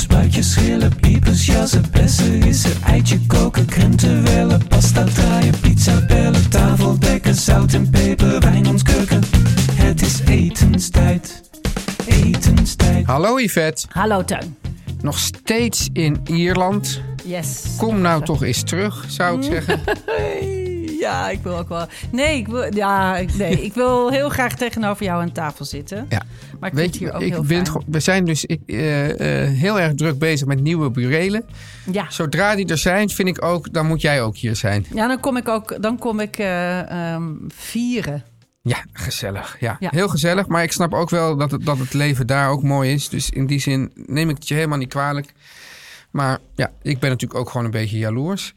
Spuitjes, schillen, piepers, jassen, bessen, rissen, eitje koken, krenten wellen, pasta draaien, pizza bellen, tafel dekken, zout en peper, wijn ontkurken. Het is etenstijd, etenstijd. Hallo Yvette, Hallo Teun. nog steeds in Ierland. Yes. Kom nou toch eens terug, zou ik zeggen. Ja, ik wil ook wel. Nee, ik wil, ja, ik- nee, ik wil heel graag tegenover jou aan tafel zitten. Ja. Maar ik Weet vind het hier je, ook ik heel ben, fijn. gewoon- we zijn dus ik, eh, eh, heel erg druk bezig met nieuwe burelen. Ja. Zodra die er zijn, vind ik ook, dan moet jij ook hier zijn. ja, dan kom ik ook dan kom ik eh, ehm, vieren. Ja, gezellig. Ja. Ja. heel gezellig. Maar ik snap ook wel dat het, dat het leven daar ook mooi is. Dus in die zin neem ik het je helemaal niet kwalijk. Maar ja, ik ben natuurlijk ook gewoon een beetje jaloers.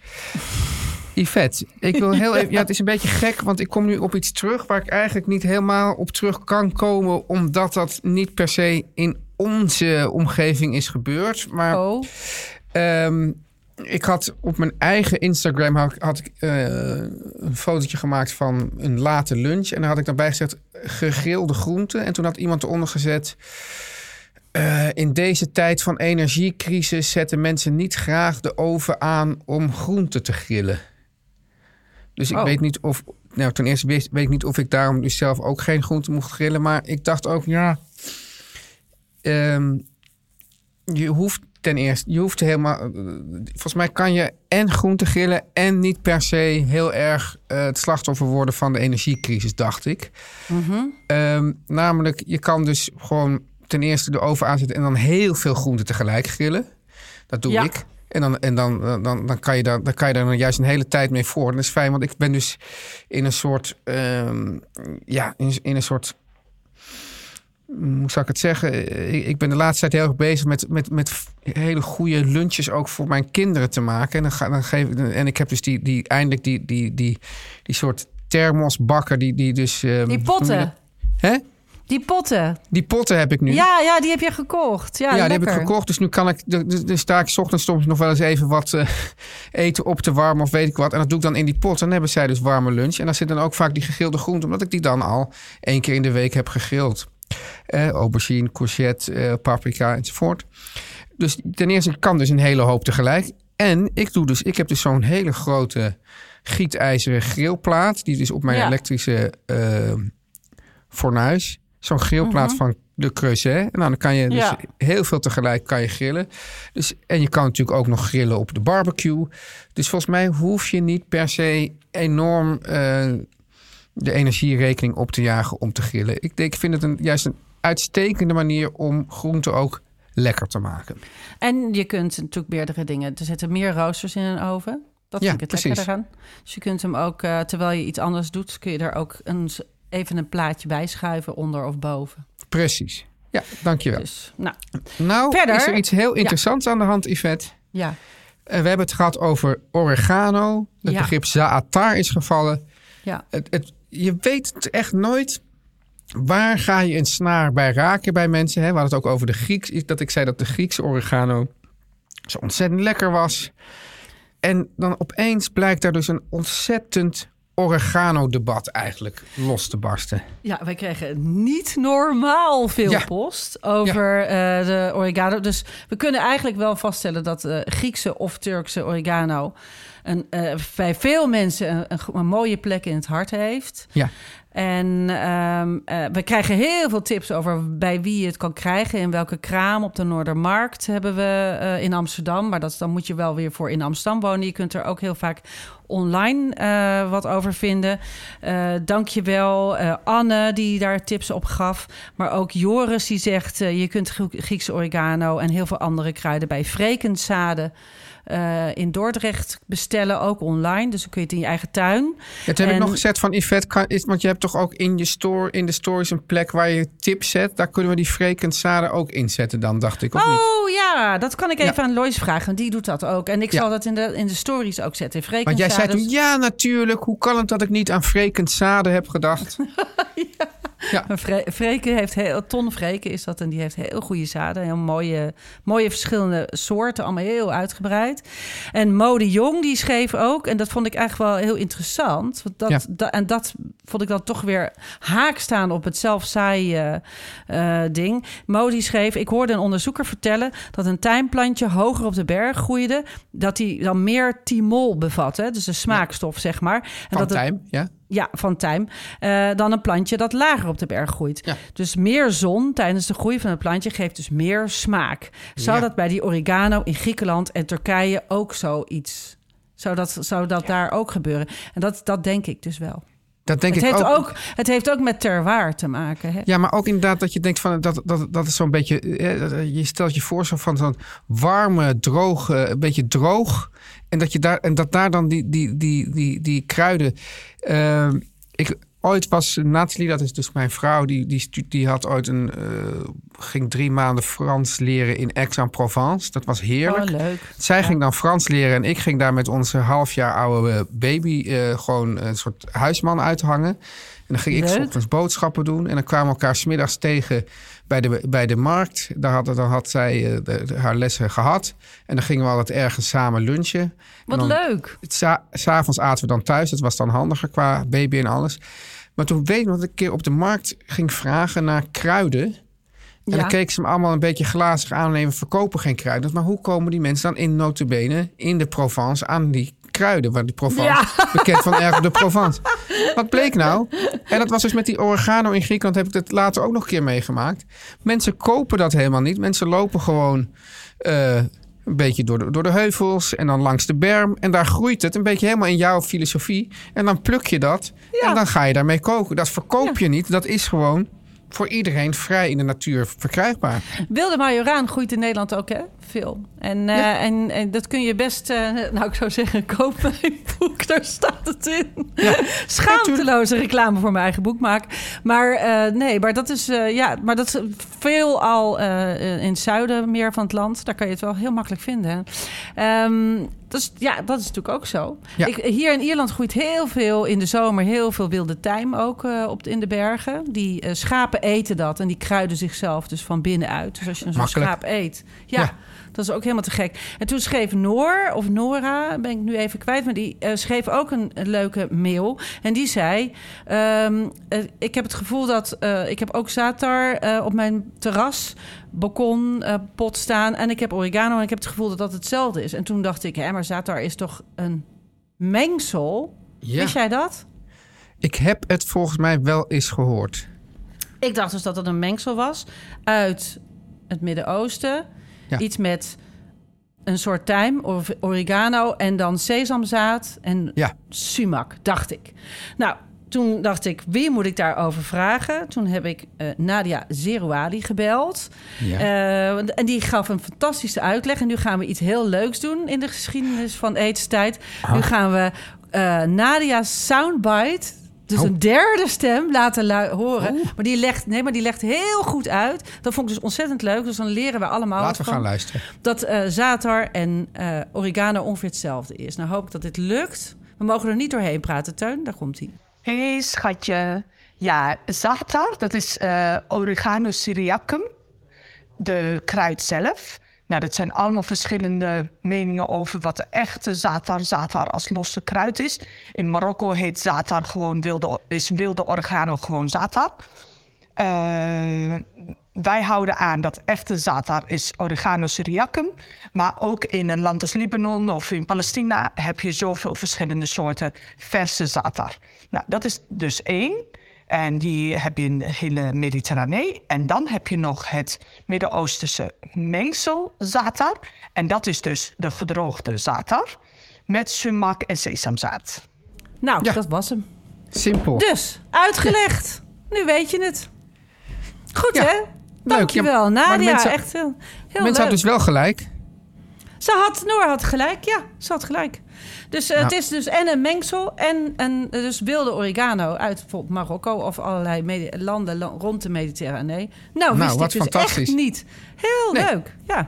Yvette, ik wil heel even... Ja, het is een beetje gek, want ik kom nu op iets terug... waar ik eigenlijk niet helemaal op terug kan komen... omdat dat niet per se in onze omgeving is gebeurd. Maar Oh, Ehm, ik had op mijn eigen Instagram had, had ik eh, een fotootje gemaakt van een late lunch. En daar had ik daarbij gezet gegrilde groenten. En toen had iemand eronder gezet... eh, in deze tijd van energiecrisis zetten mensen niet graag de oven aan om groenten te grillen. Dus ik Oh. weet niet of... Nou, ten eerste weet, weet ik niet of ik daarom dus zelf ook geen groenten mocht grillen. Maar ik dacht ook, ja... ehm, je hoeft ten eerste, je hoeft helemaal. eh, Volgens mij kan je en groente grillen en niet per se heel erg eh, het slachtoffer worden van de energiecrisis, dacht ik. Ehm, namelijk, je kan dus gewoon ten eerste de oven aanzetten en dan heel veel groenten tegelijk grillen. Dat doe Ja. ik. En, dan, en dan, dan, dan, kan je daar, dan kan je daar dan juist een hele tijd mee voor. En dat is fijn, want ik ben dus in een soort. ehm, ja, in, in een soort hoe zou ik het zeggen? Ik, ik ben de laatste tijd heel erg bezig met, met, met hele goede lunches ook voor mijn kinderen te maken. En, dan ga, dan geef, ik- en ik heb dus die, die eindelijk die, die, die, die soort thermosbakken die, die dus... ehm, die potten. Hè? Die potten. Die potten heb ik nu. Ja, ja, die heb je gekocht. Ja, Ja, die heb ik gekocht. Dus nu kan ik. Dus, dus sta ik 's ochtends soms nog wel eens even wat eh, eten op te warmen of weet ik wat. En dat doe ik dan in die pot. En dan hebben zij dus warme lunch. En daar zit dan ook vaak die gegrilde groenten, omdat ik die dan al één keer in de week heb gegrild. Eh, aubergine, courgette, eh, paprika enzovoort. Dus ten eerste kan dus een hele hoop tegelijk. En ik doe dus, ik heb dus zo'n hele grote gietijzeren grillplaat. Die dus op mijn Ja. elektrische fornuis. Zo'n grillplaat van de Creuset. En nou, dan kan je dus Ja. heel veel tegelijk kan je grillen. Dus, en je kan natuurlijk ook nog grillen op de barbecue. Dus volgens mij hoef je niet per se enorm eh, de energierekening op te jagen om te grillen. Ik, ik vind het een, juist een uitstekende manier om groenten ook lekker te maken. En je kunt natuurlijk meerdere dingen. Er zitten meer roosters in een oven. Dat Ja, vind ik het precies. lekker eraan. Dus je kunt hem ook, eh, terwijl je iets anders doet... kun je er ook een, even een plaatje bij schuiven, onder of boven. Precies. Ja, dankjewel. Dus, nou, nou, verder- is er iets heel interessants aan de hand, Yvette. ja. Eh, we hebben het gehad over oregano. Het Ja. begrip zaatar is gevallen. Ja. Het, het, je weet het echt nooit. Waar ga je een snaar bij raken bij mensen? Hè? We hadden het ook over de Grieks. Dat ik zei dat de Griekse oregano zo ontzettend lekker was. En dan opeens blijkt daar dus een ontzettend oregano-debat eigenlijk los te barsten. Ja, wij kregen niet normaal veel Ja. post over eh, de oregano. Dus we kunnen eigenlijk wel vaststellen dat de Griekse of Turkse oregano een, eh, bij veel mensen een, een, een mooie plek in het hart heeft. Ja. En ehm, eh, we krijgen heel veel tips over bij wie je het kan krijgen. In welke kraam op de Noordermarkt hebben we eh, in Amsterdam. Maar dat, is- dan moet je wel weer voor in Amsterdam wonen. Je kunt er ook heel vaak online wat over vinden. Dank je wel eh, Anne die daar tips op gaf. Maar ook Joris die zegt... je kunt Grie- Griekse oregano en heel veel andere kruiden... bij Vrekensade eh, in Dordrecht bestellen, ook online. Dus dan kun je het in je eigen tuin. Het heb ik nog gezet van Yvette. Kan, is, want je hebt toch ook in je store, in de stories een plek waar je tips zet. Daar kunnen we die frequentsade ook inzetten dan, dacht ik. Of niet? Oh ja, dat kan ik even Ja. aan Lois vragen. want Die doet dat ook. En ik Ja. zal dat in de, in de stories ook zetten. Want jij zei toen, ja natuurlijk, hoe kan het dat ik niet aan frequentsade heb gedacht? Maar Freke heeft heel, Ton Freke is dat en die heeft heel goede zaden. Heel mooie, mooie verschillende soorten, allemaal heel uitgebreid. En Mode Jong die schreef ook, en dat vond ik eigenlijk wel heel interessant. Want dat, Ja. da- en dat vond ik dan toch weer haak staan op het zelfzaaien eh, ding. Modi schreef, ik hoorde een onderzoeker vertellen dat een tijmplantje hoger op de berg groeide, dat die dan meer timol bevatte, dus de smaakstof zeg maar. En Van dat het- tijm, ja. Ja, van tijm. eh, dan een plantje dat lager op de berg groeit. Ja. Dus meer zon tijdens de groei van het plantje geeft dus meer smaak. Zou Ja. dat bij die oregano in Griekenland en Turkije ook zoiets... Zou dat, zou dat daar ook gebeuren? En dat, dat denk ik dus wel. Dat denk Het ik heeft, ook. ook, het heeft ook met terwaar te maken. Hè? Ja, maar ook inderdaad dat je denkt van dat, dat, dat is zo'n beetje. eh, dat- Je stelt je voor zo van zo'n warme, droge, een beetje droog. En dat, je daar, en dat daar dan die, die, die, die, die kruiden. eh, ik, ooit was Nathalie, dat is dus mijn vrouw, die, die, die had ooit een. eh, ging drie maanden Frans leren in Aix-en-Provence. Dat was heerlijk. Oh, leuk. Zij ging dan Frans leren en ik ging daar met onze half jaar oude eh, baby eh, gewoon een soort huisman uithangen. En dan ging ik 's Leuk. ochtends boodschappen doen en dan kwamen we elkaar smiddags tegen bij de, bij de markt. Daar had, dan had zij de- de- haar lessen gehad en dan gingen we altijd ergens samen lunchen. Wat dan- leuk. Sa- S'avonds aten we dan thuis. Dat was dan handiger qua baby en alles. Maar toen weet ik dat ik een keer op de markt ging vragen naar kruiden. En Ja. dan keek ze me allemaal een beetje glazig aan. Nee, we verkopen geen kruiden. Maar hoe komen die mensen dan in notabene in de Provence aan die kruiden? Waar die Provence, Ja. bekend van erg de Provence. Wat bleek nou? En dat was dus met die oregano in Griekenland. Heb ik dat later ook nog een keer meegemaakt. Mensen kopen dat helemaal niet. Mensen lopen gewoon... eh, een beetje door de, door de heuvels en dan langs de berm. En daar groeit het een beetje helemaal in jouw filosofie. En dan pluk je dat Ja. en dan ga je daarmee koken. Dat verkoop je niet. Dat is gewoon voor iedereen vrij in de natuur verkrijgbaar. Wilde majoraan groeit in Nederland ook, hè? Veel. En, eh, en, en dat kun je best, eh, nou ik zou zeggen, koop mijn boek, daar staat het in. Schaamteloze reclame voor mijn eigen boek maak. Maar eh, nee, maar dat is, ja, maar dat is veel al eh, in het zuiden meer van het land. Daar kan je het wel heel makkelijk vinden. is, ja, dat is natuurlijk ook zo. Ja. Ik, hier in Ierland groeit heel veel in de zomer, heel veel wilde tijm ook op in de bergen. Die schapen eten dat en die kruiden zichzelf dus van binnenuit. Dus als je een schaap eet, ja, Ja. Dat is ook helemaal te gek. En toen schreef Noor, of Nora, ben ik nu even kwijt, maar die eh, schreef ook een, een leuke mail. En die zei: ehm, eh, Ik heb het gevoel dat eh, ik heb ook zatar op mijn terras, balkon, pot staan. En ik heb oregano en ik heb het gevoel dat dat hetzelfde is. En toen dacht ik: Hè, maar zatar is toch een mengsel? Ja. Wist jij dat? Ik heb het volgens mij wel eens gehoord. Ik dacht dus dat het een mengsel was uit het Midden-Oosten. Ja. Iets met een soort tijm of oregano en dan sesamzaad en Ja. sumac, dacht ik. Nou, toen dacht ik, wie moet ik daarover vragen? Toen heb ik eh, Nadia Zerouali gebeld. Ja. Eh, en die gaf een fantastische uitleg. En nu gaan we iets heel leuks doen in de geschiedenis van eetstijd. Nu gaan we eh Nadia's soundbite... Dus Oh. een derde stem laten horen. Maar, die legt, nee, maar die legt heel goed uit. Dat vond ik dus ontzettend leuk. Dus dan leren we allemaal Laten we gaan luisteren. dat eh zatar en eh, oregano ongeveer hetzelfde is. Nou hoop ik dat dit lukt. We mogen er niet doorheen praten, Teun. Daar komt hij. Hé, schatje. Ja, za'atar, dat is eh oregano syriacum, de kruid zelf. Nou, dat zijn allemaal verschillende meningen over wat de echte za'atar, za'atar als losse kruid is. In Marokko heet za'atar gewoon wilde, is wilde oregano gewoon za'atar. Eh, wij houden aan dat echte zaatar is oregano syriacum. Maar ook in een land als Libanon of in Palestina heb je zoveel verschillende soorten verse zaatar. Nou, dat is dus één. En die heb je in de hele Mediterranee. En dan heb je nog het Midden-Oosterse mengsel zaatar. En dat is dus de gedroogde zaatar met sumac en sesamzaad. Nou, Ja. dat was hem. Simpel. Dus, uitgelegd. Nu weet je het. Goed, Ja, hè? leuk. Dankjewel, Ja, Nadia. mensen- echt heel, heel Mensen leuk. hadden dus wel gelijk. Ze had, Noor had gelijk, ja, ze had gelijk. Dus eh, Nou. het is dus en een mengsel en een dus wilde oregano uit bijvoorbeeld Marokko of allerlei landen rond de Mediterranee. Nou, wist wat ik dus echt niet. Heel Nee. leuk, ja.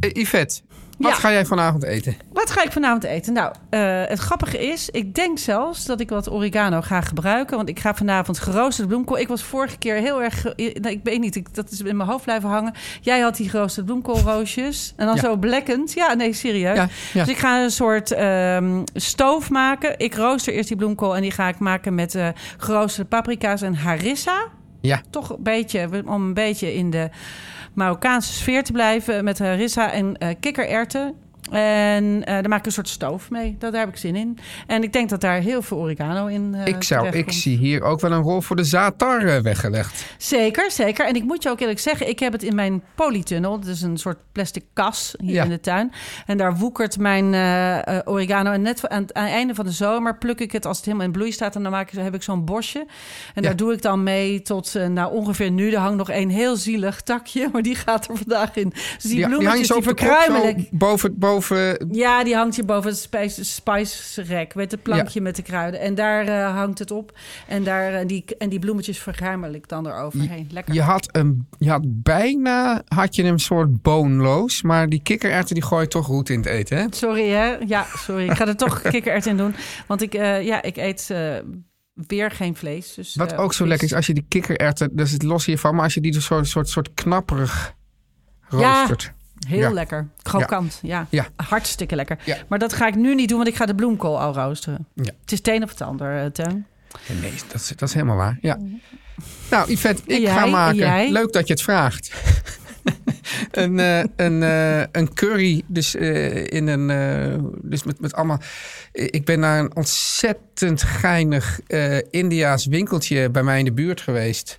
Eh, Yvette, wat Ja. ga jij vanavond eten? Wat ga ik vanavond eten? Nou, eh, het grappige is, ik denk zelfs dat ik wat oregano ga gebruiken. Want ik ga vanavond geroosterde bloemkool. Ik was vorige keer heel erg... nou, ik weet niet, ik, dat is in mijn hoofd blijven hangen. Jij had die geroosterde bloemkoolroosjes. En dan Ja. zo blekkend. Ja, nee, serieus. Ja. Dus ik ga een soort ehm, stoof maken. Ik rooster eerst die bloemkool en die ga ik maken met eh, geroosterde paprika's en harissa. Ja. Toch een beetje, om een beetje in de Marokkaanse sfeer te blijven. Met harissa en eh kikkererwten. En eh daar maak ik een soort stoof mee. Dat, daar heb ik zin in. En ik denk dat daar heel veel oregano in eh ik, zou, ik zie hier ook wel een rol voor de zaatar eh, weggelegd. Zeker, zeker. En ik moet je ook eerlijk zeggen, ik heb het in mijn polytunnel. Dat is een soort plastic kas hier Ja. in de tuin. En daar woekert mijn oregano. En net aan het, aan het einde van de zomer pluk ik het als het helemaal in bloei staat. En dan maak ik, heb ik zo'n bosje. En daar doe ik dan mee tot uh, nou, ongeveer nu. Er hangt nog één heel zielig takje, maar die gaat er vandaag in. Dus die, die bloemetjes, die, verkruimelen ik. boven, boven... Ja, die hangt hier boven het spice, spice rack. Weet het plankje met de kruiden. En daar eh, hangt het op. En, daar, eh, die, en die bloemetjes verruimel ik dan eroverheen. Lekker. Je had, een, je had bijna had je hem soort boonloos, maar die kikkererwten die gooi je toch goed in het eten, hè? Sorry, hè? Ja, sorry. Ik ga er toch kikkerert in doen. Want ik, eh, ja, ik eet weer geen vlees. Dus, Wat ook zo lekker is, als je die kikkererwten, dat is het los hiervan, maar als je die dus soort, soort, soort knapperig roostert. Heel Ja. lekker. Krokant, ja. Ja. Hartstikke lekker. Maar dat ga ik nu niet doen, want ik ga de bloemkool al roosteren. Ja. Het is het een of het ander, eh, Teun. Nee, dat is, dat is helemaal waar. Ja. Nou, Yvette, ik jij? ga En maken. jij? Leuk dat je het vraagt. een, eh, een, eh, een curry, dus in een, dus met, met allemaal. Ik ben naar een ontzettend geinig Indiaas winkeltje bij mij in de buurt geweest.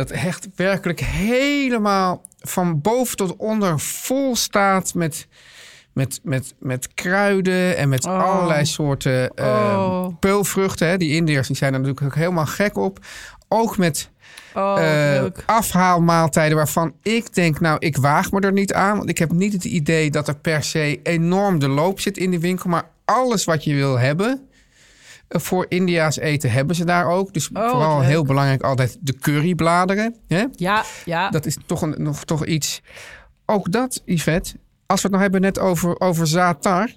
Dat echt werkelijk helemaal van boven tot onder vol staat met. Met, met, met kruiden en met Oh. allerlei soorten eh, Oh. peulvruchten. Hè. Die Indiërs die zijn er natuurlijk ook helemaal gek op. Ook met Oh, eh, afhaalmaaltijden waarvan ik denk, nou, ik waag me er niet aan. Want ik heb niet het idee dat er per se enorm de loop zit in de winkel. Maar alles wat je wil hebben voor India's eten hebben ze daar ook. Dus Oh, vooral heel belangrijk altijd de currybladeren. Hè? Ja, ja. Dat is toch, een, nog, toch iets. Ook dat, Yvette, als we het nou hebben net over, over zaatar.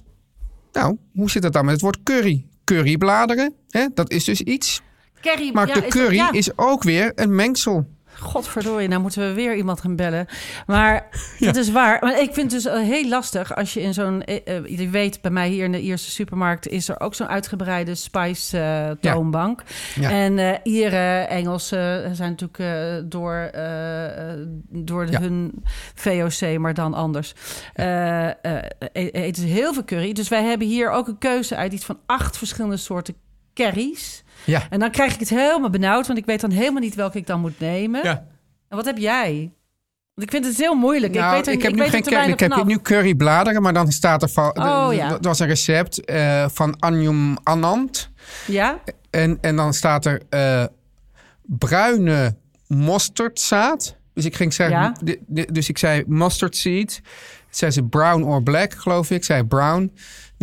Nou, hoe zit het dan met het woord curry? Currybladeren, hè? dat is dus iets. Curry, Maar ja, de is dat- curry ja. is ook weer een mengsel. Godverdorie, nou moeten we weer iemand gaan bellen. Maar dat is waar. Maar ik vind het dus eh, heel lastig als je in zo'n... eh, eh, je weet, bij mij hier in de Ierse supermarkt... is er ook zo'n uitgebreide spice toonbank. Ja. En eh Ieren, Engelsen zijn natuurlijk door, door hun VOC, maar dan anders. Eten heel veel curry. Dus wij hebben hier ook een keuze uit iets van acht verschillende soorten curry's. Ja. En dan krijg ik het helemaal benauwd, want ik weet dan helemaal niet welke ik dan moet nemen. Ja. En wat heb jij? Want ik vind het heel moeilijk. Nou, ik weet er, ik heb ik nu weet geen curry. Ik heb nu currybladeren, maar dan staat er van. Oh, ja. Dat was een recept eh, van Anjum Anand. Ja? En, en dan staat er eh, bruine mosterdzaad. Dus ik ging zeggen, Ja. dus ik zei mustard seed. Zei ze brown or black, geloof ik. Ik zei brown.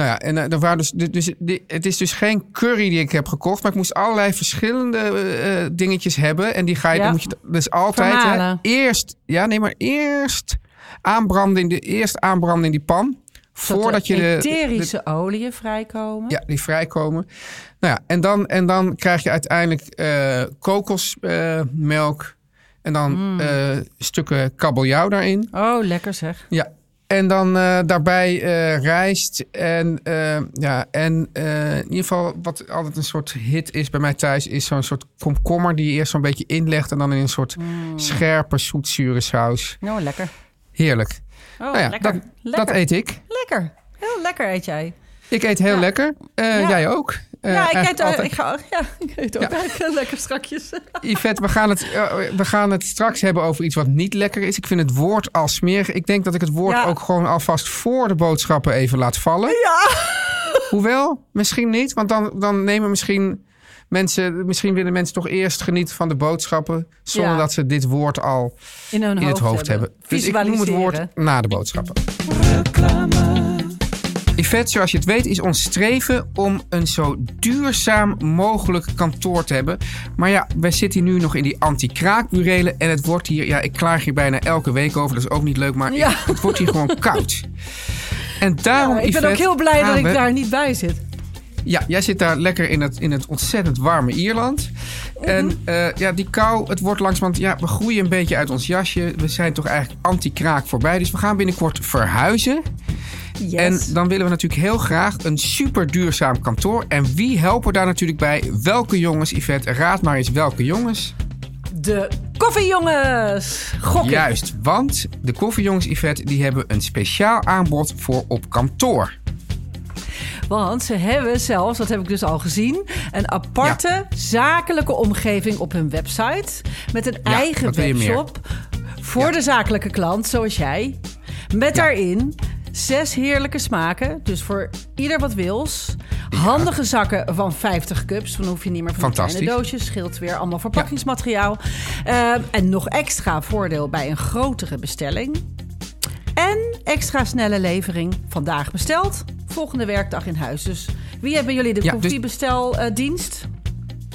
Nou ja, en er waren dus, dus di- het is dus geen curry die ik heb gekocht, maar ik moest allerlei verschillende eh, eh, dingetjes hebben. En die ga je, Ja. dan moet je dus altijd hè, eerst, ja, nee, maar eerst aanbranden in de eerst aanbranden in die pan, voordat je de, de, etherische oliën vrijkomen. ja, die vrijkomen. Nou ja, en dan, en dan krijg je uiteindelijk kokosmelk. en dan Mm. stukken kabeljauw daarin. Oh, lekker zeg. Ja. En dan eh, daarbij eh, rijst. En, eh, ja, en in ieder geval, wat altijd een soort hit is bij mij thuis, is zo'n soort komkommer die je eerst zo'n beetje inlegt. En dan in een soort scherpe, zoetzure saus. Nou, lekker. Heerlijk. Oh, nou ja, lekker. Dat, lekker. dat eet ik. Lekker. Heel lekker eet jij. Ik eet heel Ja. lekker. Ja. Jij ook. Eh, ja, ik eet, ook- altijd. ik, ga, ja, ik eet ook Ja. eigenlijk lekker strakjes. Yvette, we gaan, het, eh, we gaan het straks hebben over iets wat niet lekker is. Ik vind het woord al smerig. Ik denk dat ik het woord Ja. ook gewoon alvast voor de boodschappen even laat vallen. Ja. Hoewel, misschien niet. Want dan, dan nemen misschien mensen... Misschien willen mensen toch eerst genieten van de boodschappen... zonder Ja. dat ze dit woord al In hun in het hoofd hebben. Dus ik noem het woord na de boodschappen. Yvette, zoals je het weet, is ons streven om een zo duurzaam mogelijk kantoor te hebben. Maar ja, wij zitten hier nu nog in die anti-kraakburelen. En het wordt hier, ja, ik klaag hier bijna elke week over. Dat is ook niet leuk, maar Ja. het wordt hier gewoon koud. En daarom, Ja, ik ben Yvette, ook heel blij dat ik we- daar niet bij zit. Ja, jij zit daar lekker in het, in het ontzettend warme Ierland. En Mhm. eh, ja, die kou, het wordt langzamerhand... Ja, we groeien een beetje uit ons jasje. We zijn toch eigenlijk anti-kraak voorbij. Dus we gaan binnenkort verhuizen. Yes. En dan willen we natuurlijk heel graag een super duurzaam kantoor. En wie helpen daar natuurlijk bij? Welke jongens, Yvette? Raad maar eens welke jongens. De koffiejongens. Gok ik. Juist, want de koffiejongens, Yvette, die hebben een speciaal aanbod voor op kantoor. Want ze hebben zelfs, dat heb ik dus al gezien, een aparte zakelijke omgeving op hun website. Met een Ja, eigen webshop voor Ja. de zakelijke klant, zoals jij. Met daarin zes heerlijke smaken. Dus voor ieder wat wils. Handige zakken van 50 cups. Dan hoef je niet meer van kleine Fantastisch. doosjes. Scheelt weer allemaal verpakkingsmateriaal. Eh, en nog extra voordeel bij een grotere bestelling. En extra snelle levering. Vandaag besteld, volgende werkdag in huis. Dus wie hebben jullie de Ja, dus- koffiebesteldienst?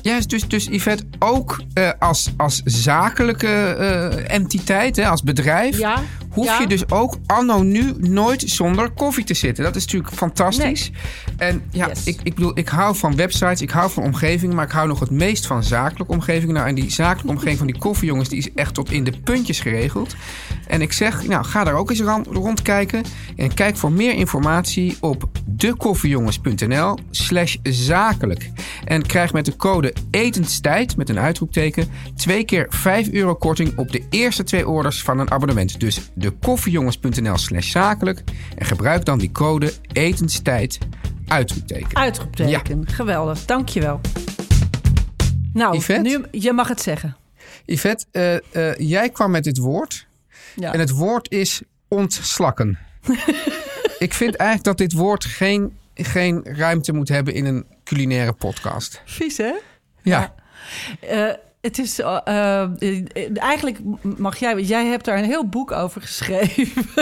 Juist, dus, dus Yvette, ook eh, als, als zakelijke eh, entiteit, hè, als bedrijf... Ja, hoef ja. je dus ook anno nu nooit zonder koffie te zitten. Dat is natuurlijk fantastisch. En ja, Yes. ik, ik bedoel, ik hou van websites, ik hou van omgeving... maar ik hou nog het meest van zakelijke omgeving. Nou, en die zakelijke omgeving van die koffiejongens... die is echt tot in de puntjes geregeld. En ik zeg, nou, ga daar ook eens rondkijken... en kijk voor meer informatie op dekoffiejongens.nl slash zakelijk. En krijg met de code etenstijd, met een uitroepteken... twee keer 5 euro korting op de eerste twee orders van een abonnement. Dus dekoffiejongens.nl slash zakelijk. En gebruik dan die code etenstijd, uitroepteken. Uitroepteken. Geweldig, dankjewel. Nou, Yvette? nu, je mag het zeggen. Yvette, eh, eh, jij kwam met dit woord. Ja. En het woord is ontslakken. ik vind eigenlijk dat dit woord geen, geen ruimte moet hebben in een culinaire podcast. Vies, hè? Ja, Eh, het is eh, eh, eh, eigenlijk mag jij, jij hebt daar een heel boek over geschreven.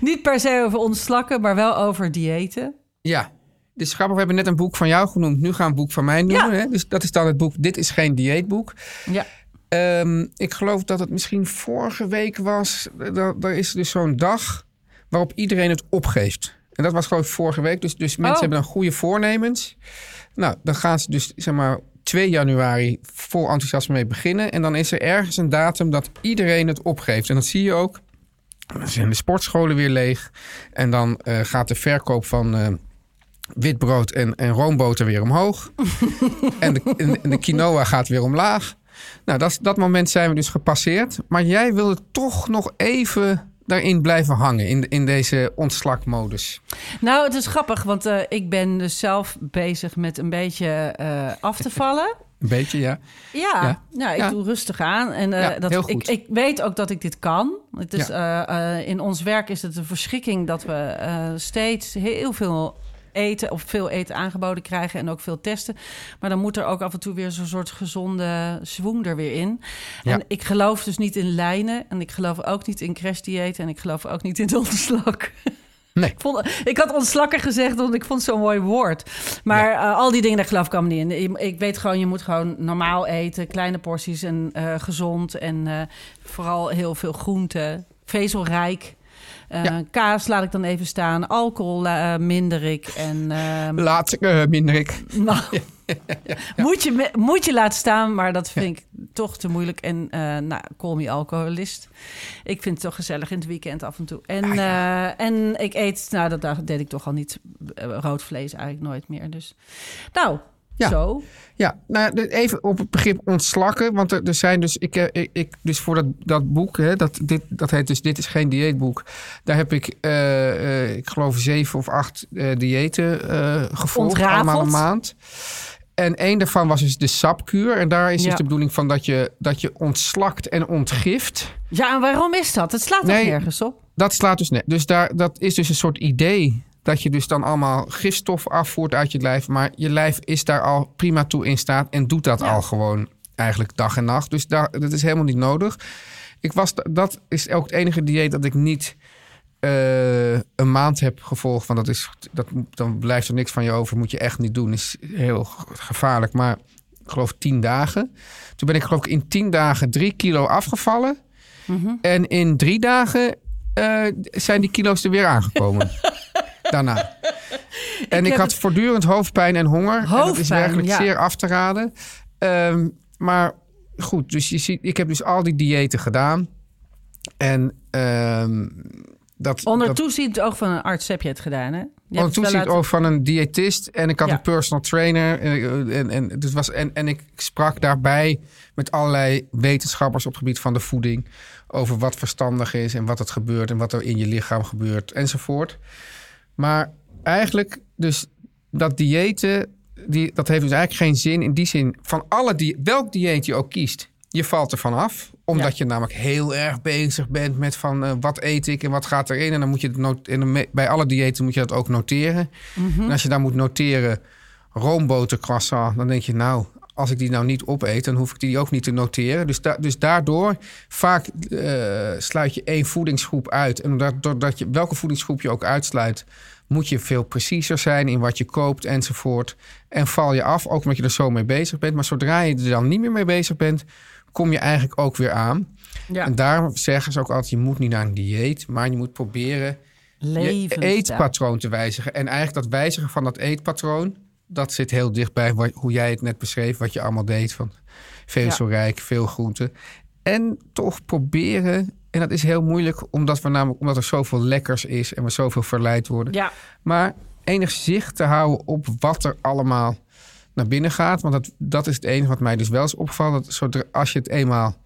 Niet per se over ontslakken, maar wel over diëten. ja. Dit is grappig, we hebben net een boek van jou genoemd. Nu gaan we een boek van mij noemen. Ja. Hè? Dus dat is dan het boek Dit is geen dieetboek. Ja. Ehm, ik geloof dat het misschien vorige week was. Er, er is dus zo'n dag waarop iedereen het opgeeft. En dat was geloof ik vorige week. Dus, dus mensen Oh. hebben dan goede voornemens. Nou, dan gaan ze dus zeg maar 2 januari vol enthousiasme mee beginnen. En dan is er ergens een datum dat iedereen het opgeeft. En dat zie je ook. Dan zijn de sportscholen weer leeg. En dan eh, gaat de verkoop van eh, wit brood en, en roomboter weer omhoog. en, de, en, en de quinoa gaat weer omlaag. Nou, dat, dat moment zijn we dus gepasseerd. Maar jij wilde toch nog even daarin blijven hangen. In, in deze ontslagmodus. Nou, het is grappig, want eh, ik ben dus zelf bezig met een beetje eh, af te vallen. Een beetje, ja. Ja, Ja. ja. ik Ja. doe rustig aan. En Ja, dat, ik, ik weet ook dat ik dit kan. Het is, eh, eh, in ons werk is het een verschrikking dat we steeds heel veel eten of veel eten aangeboden krijgen en ook veel testen. Maar dan moet er ook af en toe weer zo'n soort gezonde zwoeng er weer in. Ja. En ik geloof dus niet in lijnen en ik geloof ook niet in crashdieet en ik geloof ook niet in ontslak. Nee. Ik, vond, ik had ontslakken gezegd, want ik vond het zo'n mooi woord. Maar eh, al die dingen, daar geloof ik allemaal niet in. Ik weet gewoon, je moet gewoon normaal eten. Kleine porties en eh, gezond. En eh, vooral heel veel groenten. Vezelrijk. Eh, Ja. Kaas laat ik dan even staan. Alcohol eh, minder ik. En ehm, Laat ik, eh, minder ik. nou, Moet, je, moet je laten staan, maar dat vind ik toch te moeilijk. En nou, call me alcoholist. Ik vind het toch gezellig in het weekend af en toe. En, Ah, en ik eet, nou dat, deed ik toch al niet, rood vlees eigenlijk nooit meer. Dus nou, Ja. zo. Ja, nou de- even op het begrip ontslakken. Want er, er zijn dus, ik, eh, ik, ik dus voor dat, dat boek, hè, dat, dit, dat heet dus Dit is geen dieetboek. Daar heb ik, eh, eh, ik geloof, zeven of acht eh, diëten gevolgd. Ontrafeld. Allemaal een maand. En één daarvan was dus de sapkuur. En daar is Ja. dus de bedoeling van dat je, dat je ontslakt en ontgift. Ja, en waarom is dat? Het slaat Nee. nergens op? Dat slaat dus net. Dus daar, dat is dus een soort idee. Dat je dus dan allemaal gifstof afvoert uit je lijf. Maar je lijf is daar al prima toe in staat. En doet dat al gewoon eigenlijk dag en nacht. Dus daar, dat is helemaal niet nodig. Ik was, dat is ook het enige dieet dat ik niet eh, een maand heb gevolgd. Want dat is, dat, dan blijft er niks van je over. Moet je echt niet doen. Is heel ge- gevaarlijk. Maar ik geloof tien dagen. Toen ben ik geloof ik in tien dagen drie kilo afgevallen. En in drie dagen eh, zijn die kilo's er weer aangekomen. Daarna. En ik, had het- voortdurend hoofdpijn en honger. en dat is Hoofdpijn, werkelijk ja. zeer af te raden. Ehm, maar goed, dus je ziet, ik heb dus al die diëten gedaan. En ehm, dat... Onder dat, toezicht oog van een arts heb je het gedaan, hè? Je onder toezicht laten- ook van een diëtist. En ik had Ja. een personal trainer. En, en, en, dus was, en, en ik sprak daarbij met allerlei wetenschappers op het gebied van de voeding. Over wat verstandig is en wat het gebeurt. En wat er in je lichaam gebeurt enzovoort. Maar eigenlijk, dus dat diëten, die, dat heeft dus eigenlijk geen zin in die zin. Van alle die, welk dieet je ook kiest, je valt ervan af. Omdat je namelijk heel erg bezig bent met van eh, wat eet ik en wat gaat erin. En dan moet je het not- en bij alle diëten moet je dat ook noteren. En als je dan moet noteren roomboter croissant, dan denk je nou, als ik die nou niet opeet, dan hoef ik die ook niet te noteren. Dus, da- dus daardoor vaak eh, sluit je één voedingsgroep uit. En doordat, doordat je welke voedingsgroep je ook uitsluit, moet je veel preciezer zijn in wat je koopt enzovoort. En val je af, ook omdat je er zo mee bezig bent. Maar zodra je er dan niet meer mee bezig bent, kom je eigenlijk ook weer aan. Ja. En daarom zeggen ze ook altijd, je moet niet naar een dieet, maar je moet proberen je eetpatroon te wijzigen. En eigenlijk dat wijzigen van dat eetpatroon, dat zit heel dichtbij wat, hoe jij het net beschreef, wat je allemaal deed. Van vezelrijk, veel groenten. En toch proberen, en dat is heel moeilijk, omdat, we namelijk, omdat er zoveel lekkers is en we zoveel verleid worden. Ja, Maar enig zicht te houden op wat er allemaal naar binnen gaat. Want dat, dat is het enige wat mij dus wel is opgevallen. Dat zodra, als je het eenmaal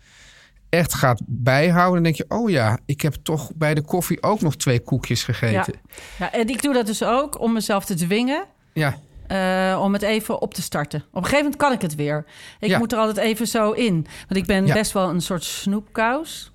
echt gaat bijhouden, dan denk je... oh ja, ik heb toch bij de koffie ook nog twee koekjes ja. gegeten. ja, en ik doe dat dus ook om mezelf te dwingen. Ja, eh, om het even op te starten. Op een gegeven moment kan ik het weer. Ik Ja. moet er altijd even zo in. Want ik ben Ja. best wel een soort snoepkous.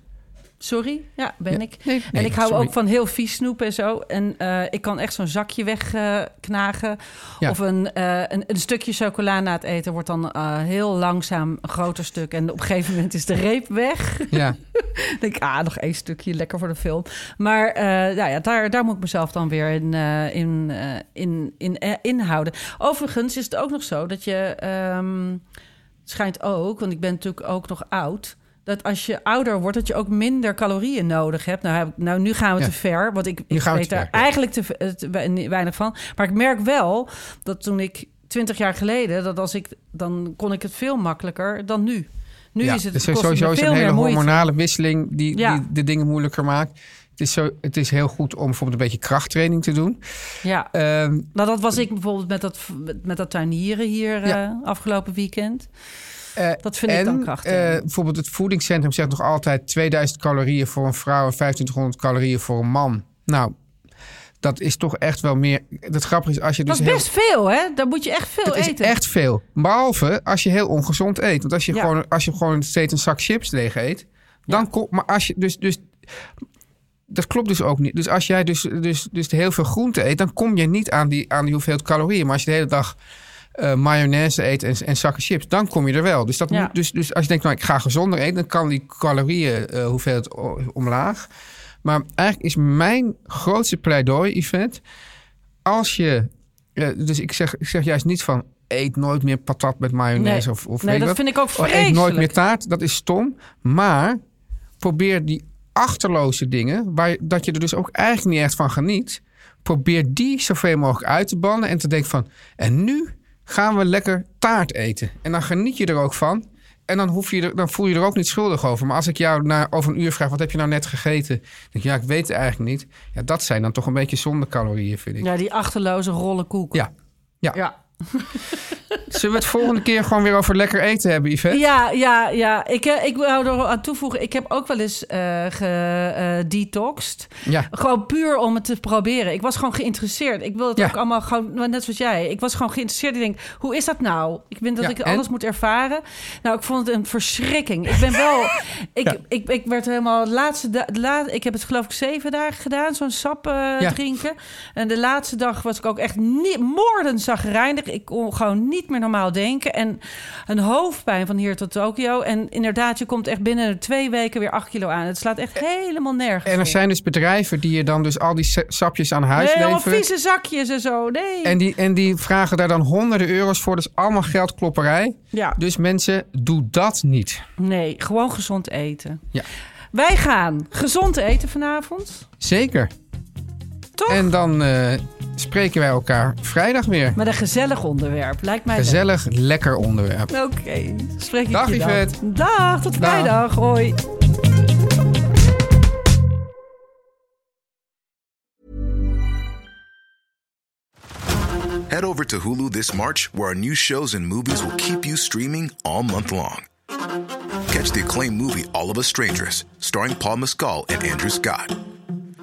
Sorry, ja, ben Ja. ik. Nee, en nee, ik hou sorry. ook van heel vies snoep en zo. En eh, ik kan echt zo'n zakje wegknagen. Ja. Of een, eh, een, een stukje chocola na het eten wordt dan eh, heel langzaam een groter stuk. En op een gegeven moment is de reep weg. ja. Ik denk, ah, nog één stukje, lekker voor de film. Maar nou ja, daar, daar moet ik mezelf dan weer in, in, in, in, eh, inhouden. Overigens is het ook nog zo dat je... het schijnt ook, want ik ben natuurlijk ook nog oud... dat als je ouder wordt, dat je ook minder calorieën nodig hebt. Nou, heb ik- nou nu gaan we Ja. te ver, want ik, ik weet daar ja. eigenlijk te, we- weinig van. Maar ik merk wel dat toen ik 20 jaar geleden... dat als ik, dan kon ik het veel makkelijker dan nu. Nu ja. is het, dus sowieso is een hele moeite. hormonale wisseling die, Ja. die de dingen moeilijker maakt. Het is, zo, het is heel goed om bijvoorbeeld een beetje krachttraining te doen. Ja. Nou, dat was ik bijvoorbeeld met dat, met, dat tuinieren hier Ja. eh, afgelopen weekend. Eh, Dat vind ik en, dan krachtig. eh, bijvoorbeeld het voedingscentrum zegt nog altijd 2000 calorieën voor een vrouw en 2500 calorieën voor een man. Nou, dat is toch echt wel meer. Het grappige is als je dat dus is heel- best veel, hè? Dan moet je echt veel is eten. echt veel. Behalve als je heel ongezond eet. Want als je, Ja. gewoon, als je gewoon steeds een zak chips leeg eet. Dan komt. Maar als je dus. dus dat klopt dus ook niet. Dus als jij dus, dus, dus heel veel groente eet, dan kom je niet aan die, aan die hoeveelheid calorieën. Maar als je de hele dag eh, mayonaise eet en, en zakken chips, dan kom je er wel. Dus, dat Ja. moet, dus, dus als je denkt, nou, ik ga gezonder eten, dan kan die calorieën eh, hoeveelheid omlaag. Maar eigenlijk is mijn grootste pleidooi, Yvette, als je. eh, dus ik zeg, ik zeg juist niet van eet nooit meer patat met mayonaise Nee. of, of Nee, dat wat. vind ik ook Oh, Eet vreselijk. nooit meer taart, dat is stom. Maar probeer die achterloze dingen, waar, dat je er dus ook eigenlijk niet echt van geniet, probeer die zoveel mogelijk uit te bannen en te denken van, en nu gaan we lekker taart eten. En dan geniet je er ook van. en dan, hoef je er, dan voel je er ook niet schuldig over. Maar als ik jou na, over een uur vraag, wat heb je nou net gegeten? Dan denk ik, ja, ik weet het eigenlijk niet. Ja, dat zijn dan toch een beetje zonder calorieën, vind ik. Ja, die achterloze rollen koek. Ja. Ja. Ja. Zullen we het volgende keer gewoon weer over lekker eten hebben, Yvette? Ja, ja, ja. Ik, eh, ik wou er aan toevoegen. Ik heb ook wel eens eh gedetoxed. Ja. Gewoon puur om het te proberen. Ik was gewoon geïnteresseerd. Ik wil het Ja. ook allemaal gewoon, nou, net zoals jij. Ik was gewoon geïnteresseerd. Ik denk, hoe is dat nou? Ik vind dat Ja, ik en? alles moet ervaren. Nou, ik vond het een verschrikking. Ik ben wel, ik, Ja. ik, ik werd helemaal laatste, da- de la, ik heb het geloof ik zeven dagen gedaan, zo'n sap eh, drinken. En de laatste dag was ik ook echt niet, moordend zagrijnig. Ik kon gewoon niet meer normaal denken. En een hoofdpijn van hier tot Tokio. En inderdaad, je komt echt binnen twee weken weer acht kilo aan. Het slaat echt helemaal nergens En er zijn dus bedrijven die je dan dus al die sa- sapjes aan huis Nee, leveren. vieze zakjes en zo. Nee. En die, en die vragen daar dan honderden euro's voor. Dus allemaal geldklopperij. ja, Dus mensen, doe dat niet. nee, gewoon gezond eten. Ja. Wij gaan gezond eten vanavond. Zeker. Toch? En dan eh, spreken wij elkaar vrijdag weer. Met een gezellig onderwerp. Lijkt mij Gezellig, lekker onderwerp. Oké, spreek ik Dag, je dan. Yvette. Dag, tot Dag. vrijdag. Hoi. Head over to Hulu this March, where our new shows and movies will keep you streaming all month long. Catch the acclaimed movie All of Us Strangers, starring Paul Mescal and Andrew Scott.